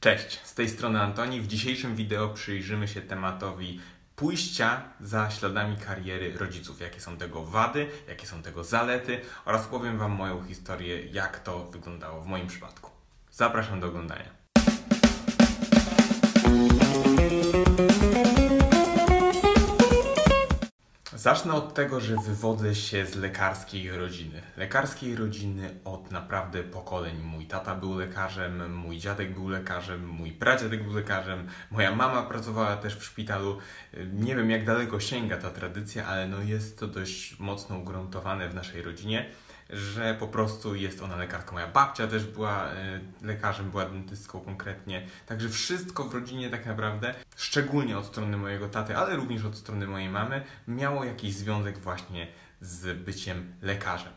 Cześć, z tej strony Antoni. W dzisiejszym wideo przyjrzymy się tematowi pójścia za śladami kariery rodziców. Jakie są tego wady, jakie są tego zalety oraz powiem Wam moją historię, jak to wyglądało w moim przypadku. Zapraszam do oglądania. Zacznę od tego, że wywodzę się z lekarskiej rodziny. Lekarskiej rodziny od naprawdę pokoleń. Mój tata był lekarzem, mój dziadek był lekarzem, mój pradziadek był lekarzem, moja mama pracowała też w szpitalu. Nie wiem jak daleko sięga ta tradycja, ale no jest to dość mocno ugruntowane w naszej rodzinie że po prostu jest ona lekarką. Moja babcia też była e, lekarzem, była dentystką konkretnie. Także wszystko w rodzinie tak naprawdę, szczególnie od strony mojego taty, ale również od strony mojej mamy, miało jakiś związek właśnie z byciem lekarzem.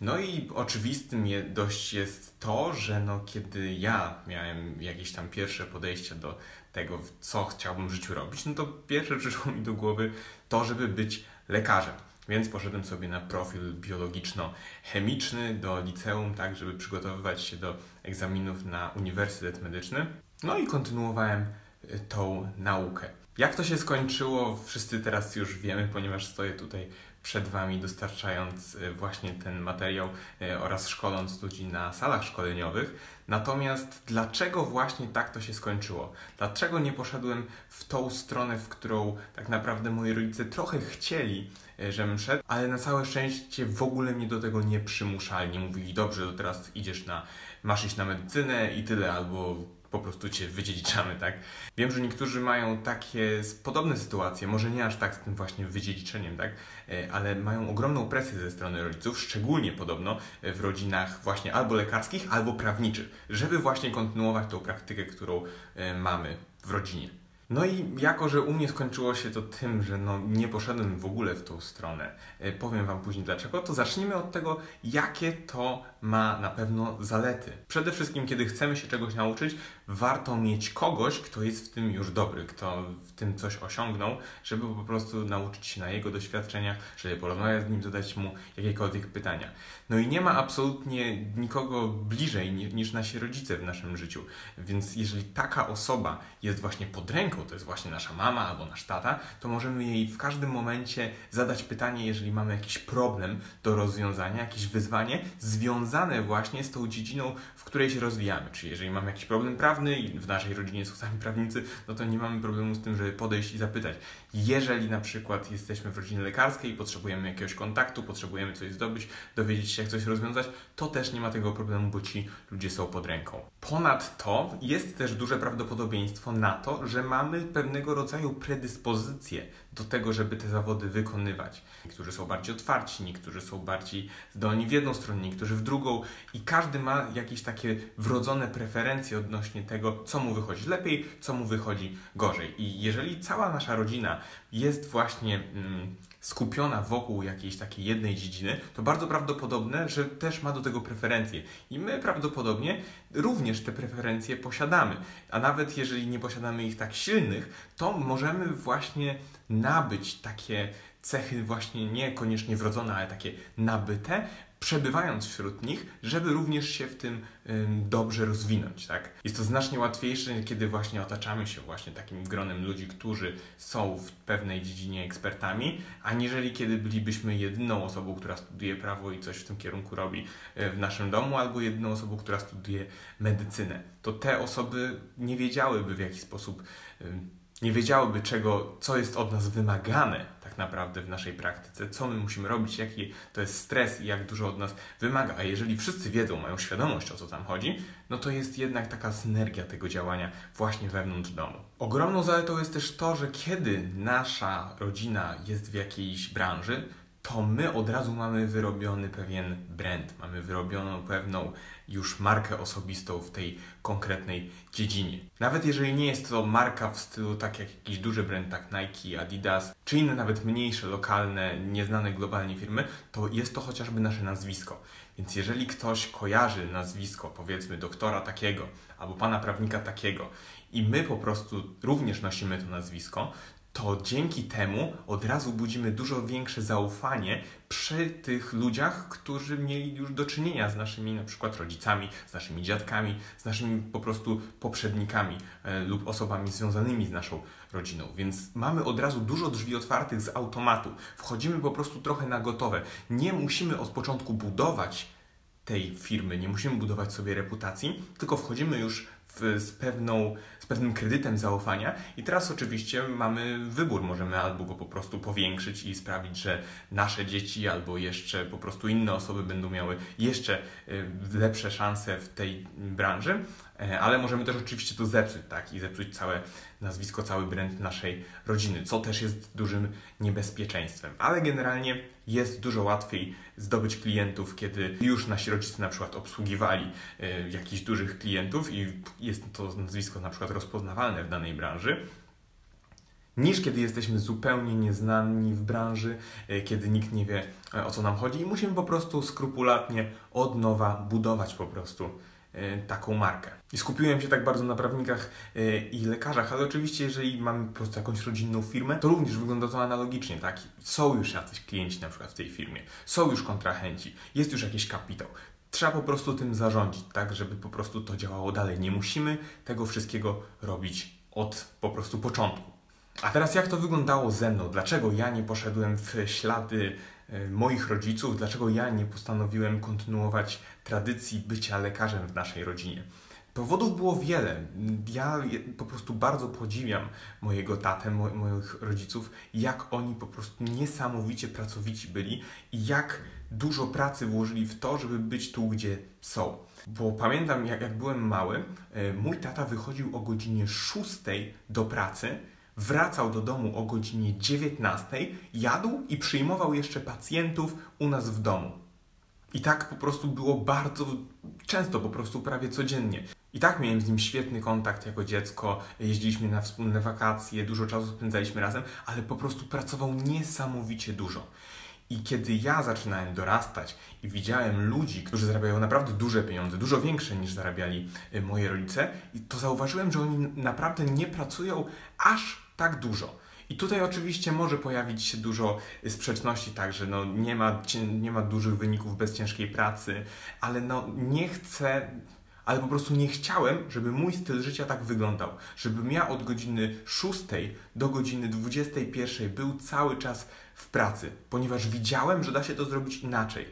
No i oczywistym je, dość jest to, że no, kiedy ja miałem jakieś tam pierwsze podejście do tego, co chciałbym w życiu robić, no to pierwsze przyszło mi do głowy to, żeby być lekarzem. Więc poszedłem sobie na profil biologiczno-chemiczny do liceum, tak, żeby przygotowywać się do egzaminów na Uniwersytet Medyczny. No i kontynuowałem y, tą naukę. Jak to się skończyło, wszyscy teraz już wiemy, ponieważ stoję tutaj przed Wami, dostarczając y, właśnie ten materiał y, oraz szkoląc ludzi na salach szkoleniowych. Natomiast dlaczego właśnie tak to się skończyło? Dlaczego nie poszedłem w tą stronę, w którą tak naprawdę moi rodzice trochę chcieli, y, żebym szedł, ale na całe szczęście w ogóle mnie do tego nie przymuszali. Nie mówili, dobrze, to teraz idziesz na, masz iść na medycynę i tyle, albo po prostu cię wydziedziczamy, tak? Wiem, że niektórzy mają takie podobne sytuacje, może nie aż tak z tym właśnie wydziedziczeniem, tak? E, ale mają ogromną presję ze strony rodziców, szczególnie podobno w rodzinach właśnie albo lekarskich, albo prawniczych, żeby właśnie kontynuować tą praktykę, którą e, mamy w rodzinie. No i jako, że u mnie skończyło się to tym, że no nie poszedłem w ogóle w tą stronę, e, powiem Wam później dlaczego, to zacznijmy od tego, jakie to ma na pewno zalety. Przede wszystkim, kiedy chcemy się czegoś nauczyć, warto mieć kogoś, kto jest w tym już dobry, kto w tym coś osiągnął, żeby po prostu nauczyć się na jego doświadczeniach, żeby porozmawiać z nim, zadać mu jakiekolwiek pytania. No i nie ma absolutnie nikogo bliżej niż nasi rodzice w naszym życiu, więc jeżeli taka osoba jest właśnie pod ręką, to jest właśnie nasza mama albo nasz tata, to możemy jej w każdym momencie zadać pytanie, jeżeli mamy jakiś problem do rozwiązania, jakieś wyzwanie związane właśnie z tą dziedziną, w której się rozwijamy. Czyli jeżeli mamy jakiś problem prawny i w naszej rodzinie są sami prawnicy, no to nie mamy problemu z tym, żeby podejść i zapytać. Jeżeli na przykład jesteśmy w rodzinie lekarskiej i potrzebujemy jakiegoś kontaktu, potrzebujemy coś zdobyć, dowiedzieć się, jak coś rozwiązać, to też nie ma tego problemu, bo ci ludzie są pod ręką. Ponadto jest też duże prawdopodobieństwo na to, że mamy pewnego rodzaju predyspozycje do tego, żeby te zawody wykonywać. Niektórzy są bardziej otwarci, niektórzy są bardziej zdolni w jedną stronę, niektórzy w drugą i każdy ma jakieś takie wrodzone preferencje odnośnie tego, co mu wychodzi lepiej, co mu wychodzi gorzej. I jeżeli cała nasza rodzina jest właśnie mm, skupiona wokół jakiejś takiej jednej dziedziny, to bardzo prawdopodobne, że też ma do tego preferencje. I my prawdopodobnie również te preferencje posiadamy. A nawet jeżeli nie posiadamy ich tak silnych, to możemy właśnie nabyć takie cechy właśnie niekoniecznie wrodzone, ale takie nabyte, przebywając wśród nich, żeby również się w tym dobrze rozwinąć, tak? Jest to znacznie łatwiejsze, kiedy właśnie otaczamy się właśnie takim gronem ludzi, którzy są w pewnej dziedzinie ekspertami, aniżeli kiedy bylibyśmy jedyną osobą, która studiuje prawo i coś w tym kierunku robi e, w naszym domu, albo jedyną osobą, która studiuje medycynę. To te osoby nie wiedziałyby w jaki sposób nie wiedziałyby, czego, co jest od nas wymagane tak naprawdę w naszej praktyce, co my musimy robić, jaki to jest stres i jak dużo od nas wymaga. A jeżeli wszyscy wiedzą, mają świadomość o co tam chodzi, no to jest jednak taka synergia tego działania właśnie wewnątrz domu. Ogromną zaletą jest też to, że kiedy nasza rodzina jest w jakiejś branży, to my od razu mamy wyrobiony pewien brand, mamy wyrobioną pewną już markę osobistą w tej konkretnej dziedzinie. Nawet jeżeli nie jest to marka w stylu tak jak jakiś duży brand, tak Nike, Adidas, czy inne nawet mniejsze, lokalne, nieznane globalnie firmy, to jest to chociażby nasze nazwisko. Więc jeżeli ktoś kojarzy nazwisko, powiedzmy doktora takiego, albo pana prawnika takiego, i my po prostu również nosimy to nazwisko, to dzięki temu od razu budzimy dużo większe zaufanie przy tych ludziach, którzy mieli już do czynienia z naszymi na przykład rodzicami, z naszymi dziadkami, z naszymi po prostu poprzednikami e, lub osobami związanymi z naszą rodziną. Więc mamy od razu dużo drzwi otwartych z automatu. Wchodzimy po prostu trochę na gotowe. Nie musimy od początku budować tej firmy, nie musimy budować sobie reputacji, tylko wchodzimy już z, pewną, z pewnym kredytem zaufania. I teraz oczywiście mamy wybór, możemy albo go po prostu powiększyć i sprawić, że nasze dzieci albo jeszcze po prostu inne osoby będą miały jeszcze y, lepsze szanse w tej branży, e, ale możemy też oczywiście to zepsuć, tak, i zepsuć całe nazwisko, cały brand naszej rodziny, co też jest dużym niebezpieczeństwem. Ale generalnie jest dużo łatwiej zdobyć klientów, kiedy już nasi rodzice na przykład obsługiwali y, jakichś dużych klientów i jest to nazwisko na przykład rozpoznawalne w danej branży niż kiedy jesteśmy zupełnie nieznani w branży, y, kiedy nikt nie wie e, o co nam chodzi i musimy po prostu skrupulatnie od nowa budować po prostu taką markę. I skupiłem się tak bardzo na prawnikach e, i lekarzach, ale oczywiście, jeżeli mamy po prostu jakąś rodzinną firmę, to również wygląda to analogicznie, tak? Są już jacyś klienci na przykład w tej firmie, są już kontrahenci, jest już jakiś kapitał. Trzeba po prostu tym zarządzić, tak, żeby po prostu to działało dalej. Nie musimy tego wszystkiego robić od po prostu początku. A teraz jak to wyglądało ze mną? Dlaczego ja nie poszedłem w ślady E, moich rodziców, dlaczego ja nie postanowiłem kontynuować tradycji bycia lekarzem w naszej rodzinie. Powodów było wiele. Ja po prostu bardzo podziwiam mojego tatę, mo moich rodziców, jak oni po prostu niesamowicie pracowici byli i jak dużo pracy włożyli w to, żeby być tu, gdzie są. Bo pamiętam, jak, jak byłem mały, e, mój tata wychodził o godzinie 6 do pracy, wracał do domu o godzinie 19, jadł i przyjmował jeszcze pacjentów u nas w domu. I tak po prostu było bardzo często, po prostu prawie codziennie. I tak miałem z nim świetny kontakt jako dziecko, jeździliśmy na wspólne wakacje, dużo czasu spędzaliśmy razem, ale po prostu pracował niesamowicie dużo. I kiedy ja zaczynałem dorastać i widziałem ludzi, którzy zarabiają naprawdę duże pieniądze, dużo większe niż zarabiali y, moje rodzice, to zauważyłem, że oni naprawdę nie pracują aż tak dużo. I tutaj oczywiście może pojawić się dużo sprzeczności, także no nie, ma, nie ma dużych wyników bez ciężkiej pracy, ale no nie chcę, ale po prostu nie chciałem, żeby mój styl życia tak wyglądał. Żebym ja od godziny 6 do godziny 21 był cały czas w pracy, ponieważ widziałem, że da się to zrobić inaczej.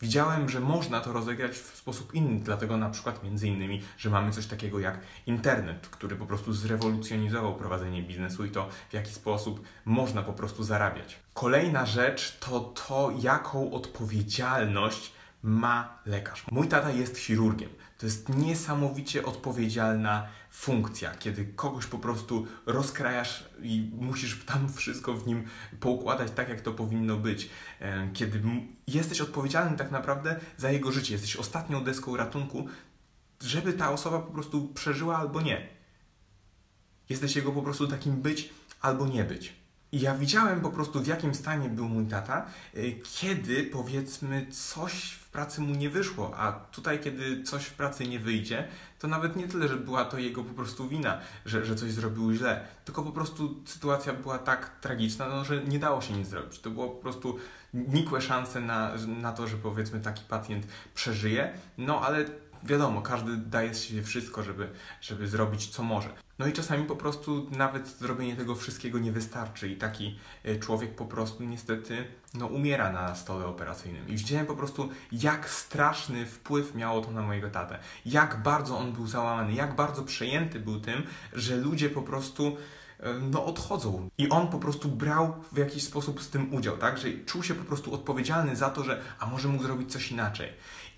Widziałem, że można to rozegrać w sposób inny, dlatego na przykład między innymi, że mamy coś takiego jak internet, który po prostu zrewolucjonizował prowadzenie biznesu i to, w jaki sposób można po prostu zarabiać. Kolejna rzecz to to, jaką odpowiedzialność ma lekarz. Mój tata jest chirurgiem. To jest niesamowicie odpowiedzialna funkcja, kiedy kogoś po prostu rozkrajasz i musisz tam wszystko w nim poukładać tak, jak to powinno być. E, kiedy jesteś odpowiedzialny tak naprawdę za jego życie, jesteś ostatnią deską ratunku, żeby ta osoba po prostu przeżyła albo nie. Jesteś jego po prostu takim być albo nie być. I ja widziałem po prostu, w jakim stanie był mój tata, y, kiedy powiedzmy coś w pracy mu nie wyszło, a tutaj, kiedy coś w pracy nie wyjdzie, to nawet nie tyle, że była to jego po prostu wina, że, że coś zrobił źle, tylko po prostu sytuacja była tak tragiczna, no, że nie dało się nic zrobić. To było po prostu nikłe szanse na, na to, że powiedzmy taki pacjent przeżyje, no ale wiadomo, każdy daje z siebie wszystko, żeby, żeby zrobić co może. No i czasami po prostu nawet zrobienie tego wszystkiego nie wystarczy i taki e, człowiek po prostu niestety no, umiera na stole operacyjnym. I widziałem po prostu, jak straszny wpływ miało to na mojego tatę. Jak bardzo on był załamany, jak bardzo przejęty był tym, że ludzie po prostu e, no, odchodzą. I on po prostu brał w jakiś sposób z tym udział, tak? Że czuł się po prostu odpowiedzialny za to, że a może mógł zrobić coś inaczej.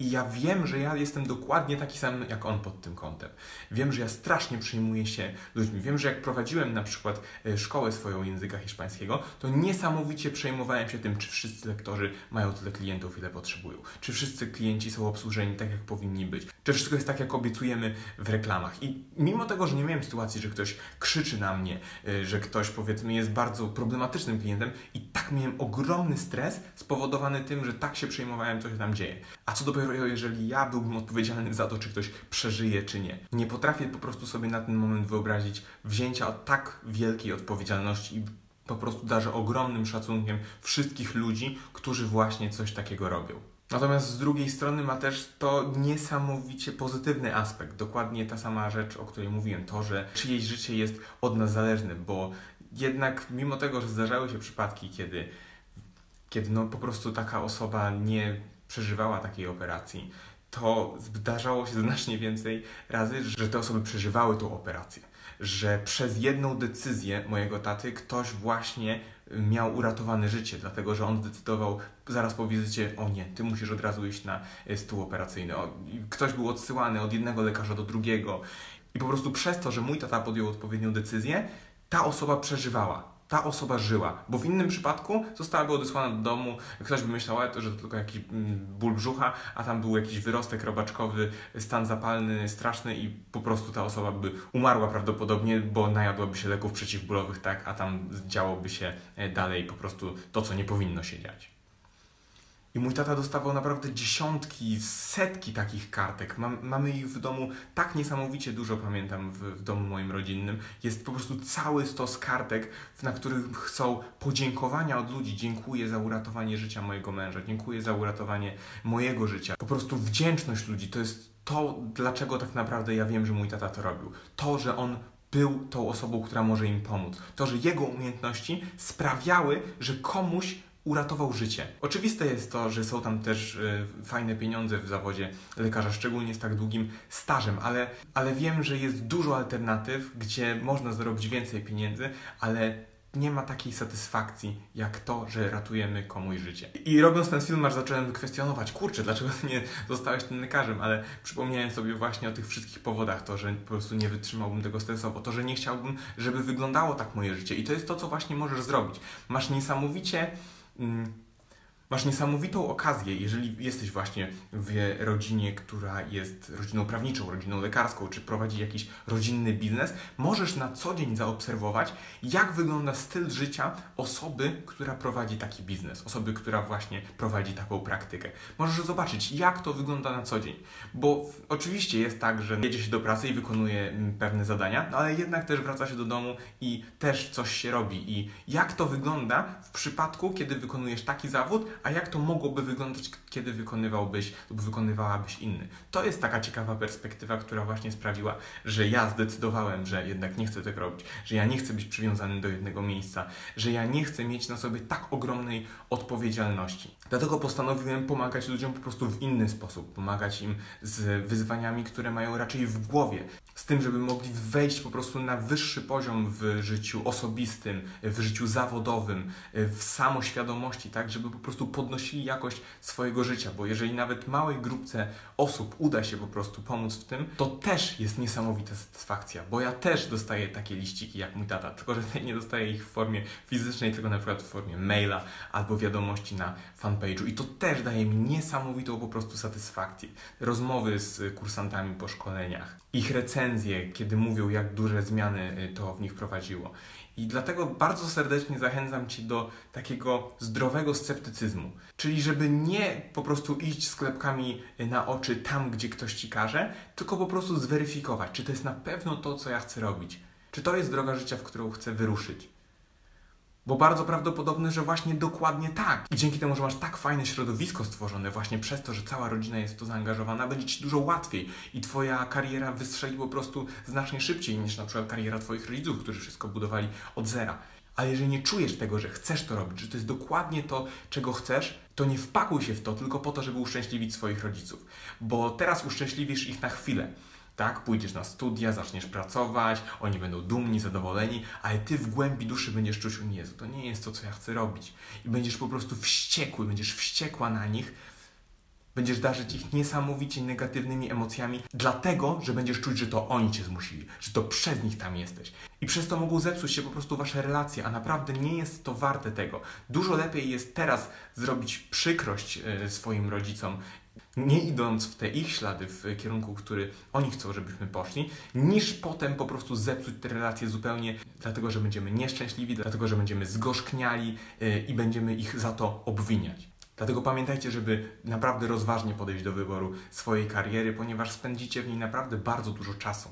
I ja wiem, że ja jestem dokładnie taki sam jak on pod tym kątem. Wiem, że ja strasznie przyjmuję się ludźmi. Wiem, że jak prowadziłem na przykład e, szkołę swoją języka hiszpańskiego, to niesamowicie przejmowałem się tym, czy wszyscy lektorzy mają tyle klientów, ile potrzebują. Czy wszyscy klienci są obsłużeni tak, jak powinni być. Czy wszystko jest tak, jak obiecujemy w reklamach. I mimo tego, że nie miałem sytuacji, że ktoś krzyczy na mnie, e, że ktoś powiedzmy jest bardzo problematycznym klientem i tak miałem ogromny stres spowodowany tym, że tak się przejmowałem, co się tam dzieje. A co jeżeli ja byłbym odpowiedzialny za to, czy ktoś przeżyje, czy nie. Nie potrafię po prostu sobie na ten moment wyobrazić wzięcia tak wielkiej odpowiedzialności i Po prostu darzę ogromnym szacunkiem wszystkich ludzi, którzy właśnie coś takiego robią. Natomiast z drugiej strony ma też to niesamowicie pozytywny aspekt. Dokładnie ta sama rzecz, o której mówiłem, to, że czyjeś życie jest od nas zależne, bo jednak mimo tego, że zdarzały się przypadki, kiedy, kiedy no po prostu taka osoba nie przeżywała takiej operacji, to zdarzało się znacznie więcej razy, że te osoby przeżywały tą operację. Że przez jedną decyzję mojego taty ktoś właśnie miał uratowane życie, dlatego że on zdecydował zaraz po wizycie, o nie, ty musisz od razu iść na e, stół operacyjny. Ktoś był odsyłany od jednego lekarza do drugiego. I po prostu przez to, że mój tata podjął odpowiednią decyzję, ta osoba przeżywała ta osoba żyła, bo w innym przypadku zostałaby odesłana do domu, ktoś by myślał, że to tylko jakiś mm, ból brzucha, a tam był jakiś wyrostek robaczkowy, stan zapalny straszny i po prostu ta osoba by umarła prawdopodobnie, bo najadłaby się leków przeciwbólowych, tak, a tam działoby się e, dalej po prostu to, co nie powinno się dziać. I mój tata dostawał naprawdę dziesiątki, setki takich kartek. Mam, mamy ich w domu tak niesamowicie dużo, pamiętam, w, w, domu moim rodzinnym. Jest po prostu cały stos kartek, na których chcą podziękowania od ludzi. Dziękuję za uratowanie życia mojego męża, dziękuję za uratowanie mojego życia. Po prostu wdzięczność ludzi to jest to, dlaczego tak naprawdę ja wiem, że mój tata to robił. To, że on był tą osobą, która może im pomóc. To, że jego umiejętności sprawiały, że komuś uratował życie. Oczywiste jest to, że są tam też y, fajne pieniądze w zawodzie lekarza, szczególnie z tak długim stażem, ale, ale wiem, że jest dużo alternatyw, gdzie można zarobić więcej pieniędzy, ale nie ma takiej satysfakcji jak to, że ratujemy komuś życie. I robiąc ten film, aż zacząłem kwestionować, kurczę, dlaczego nie zostałeś tym lekarzem, ale przypomniałem sobie właśnie o tych wszystkich powodach, to, że po prostu nie wytrzymałbym tego stresowo, to, że nie chciałbym, żeby wyglądało tak moje życie. I to jest to, co właśnie możesz zrobić. Masz niesamowicie Mm, masz niesamowitą okazję, jeżeli jesteś właśnie w rodzinie, która jest rodziną prawniczą, rodziną lekarską, czy prowadzi jakiś rodzinny biznes, możesz na co dzień zaobserwować, jak wygląda styl życia osoby, która prowadzi taki biznes, osoby, która właśnie prowadzi taką praktykę. Możesz zobaczyć, jak to wygląda na co dzień, bo oczywiście jest tak, że jedzie się do pracy i wykonuje mm, pewne zadania, no ale jednak też wraca się do domu i też coś się robi. I jak to wygląda w przypadku, kiedy wykonujesz taki zawód, a jak to mogłoby wyglądać, kiedy wykonywałbyś lub wykonywałabyś inny. To jest taka ciekawa perspektywa, która właśnie sprawiła, że ja zdecydowałem, że jednak nie chcę tego robić, że ja nie chcę być przywiązany do jednego miejsca, że ja nie chcę mieć na sobie tak ogromnej odpowiedzialności. Dlatego postanowiłem pomagać ludziom po prostu w inny sposób, pomagać im z wyzwaniami, które mają raczej w głowie, z tym, żeby mogli wejść po prostu na wyższy poziom w życiu osobistym, w życiu zawodowym, w samoświadomości, tak, żeby po prostu podnosili jakość swojego życia, bo jeżeli nawet małej grupce osób uda się po prostu pomóc w tym, to też jest niesamowita satysfakcja, bo ja też dostaję takie liściki jak mój tata, tylko że nie dostaję ich w formie fizycznej, tylko na przykład w formie maila albo wiadomości na fanpage'u i to też daje mi niesamowitą po prostu satysfakcję. Rozmowy z kursantami po szkoleniach, ich recenzje, kiedy mówią jak duże zmiany y, to w nich prowadziło. I dlatego bardzo serdecznie zachęcam Cię do takiego zdrowego sceptycyzmu. Czyli żeby nie po prostu iść sklepkami na oczy tam, gdzie ktoś Ci każe, tylko po prostu zweryfikować, czy to jest na pewno to, co ja chcę robić. Czy to jest droga życia, w którą chcę wyruszyć. Bo bardzo prawdopodobne, że właśnie dokładnie tak. I dzięki temu, że masz tak fajne środowisko stworzone, właśnie przez to, że cała rodzina jest w to zaangażowana, będzie ci dużo łatwiej i twoja kariera wystrzeli po prostu znacznie szybciej niż na przykład kariera twoich rodziców, którzy wszystko budowali od zera. Ale jeżeli nie czujesz tego, że chcesz to robić, że to jest dokładnie to, czego chcesz, to nie wpakuj się w to tylko po to, żeby uszczęśliwić swoich rodziców. Bo teraz uszczęśliwisz ich na chwilę tak? Pójdziesz na studia, zaczniesz pracować, oni będą dumni, zadowoleni, ale ty w głębi duszy będziesz czuć, nie, to nie jest to, co ja chcę robić. I będziesz po prostu wściekły, będziesz wściekła na nich, będziesz darzyć ich niesamowicie negatywnymi emocjami, dlatego, że będziesz czuć, że to oni cię zmusili, że to przez nich tam jesteś. I przez to mogą zepsuć się po prostu wasze relacje, a naprawdę nie jest to warte tego. Dużo lepiej jest teraz zrobić przykrość e, swoim rodzicom nie idąc w te ich ślady, w kierunku, który oni chcą, żebyśmy poszli, niż potem po prostu zepsuć te relacje zupełnie, dlatego że będziemy nieszczęśliwi, dlatego że będziemy zgorzkniali yy, i będziemy ich za to obwiniać. Dlatego pamiętajcie, żeby naprawdę rozważnie podejść do wyboru swojej kariery, ponieważ spędzicie w niej naprawdę bardzo dużo czasu.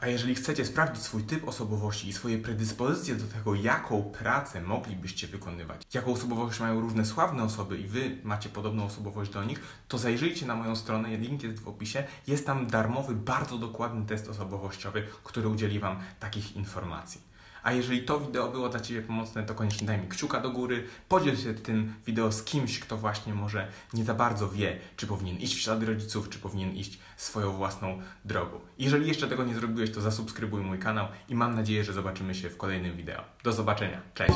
A jeżeli chcecie sprawdzić swój typ osobowości i swoje predyspozycje do tego, jaką pracę moglibyście wykonywać, jaką osobowość mają różne sławne osoby i wy macie podobną osobowość do nich, to zajrzyjcie na moją stronę, link jest w opisie. Jest tam darmowy, bardzo dokładny test osobowościowy, który udzieli wam takich informacji. A jeżeli to wideo było dla Ciebie pomocne, to koniecznie daj mi kciuka do góry, podziel się tym wideo z kimś, kto właśnie może nie za bardzo wie, czy powinien iść w ślady rodziców, czy powinien iść swoją własną drogą. Jeżeli jeszcze tego nie zrobiłeś, to zasubskrybuj mój kanał i mam nadzieję, że zobaczymy się w kolejnym wideo. Do zobaczenia. Cześć!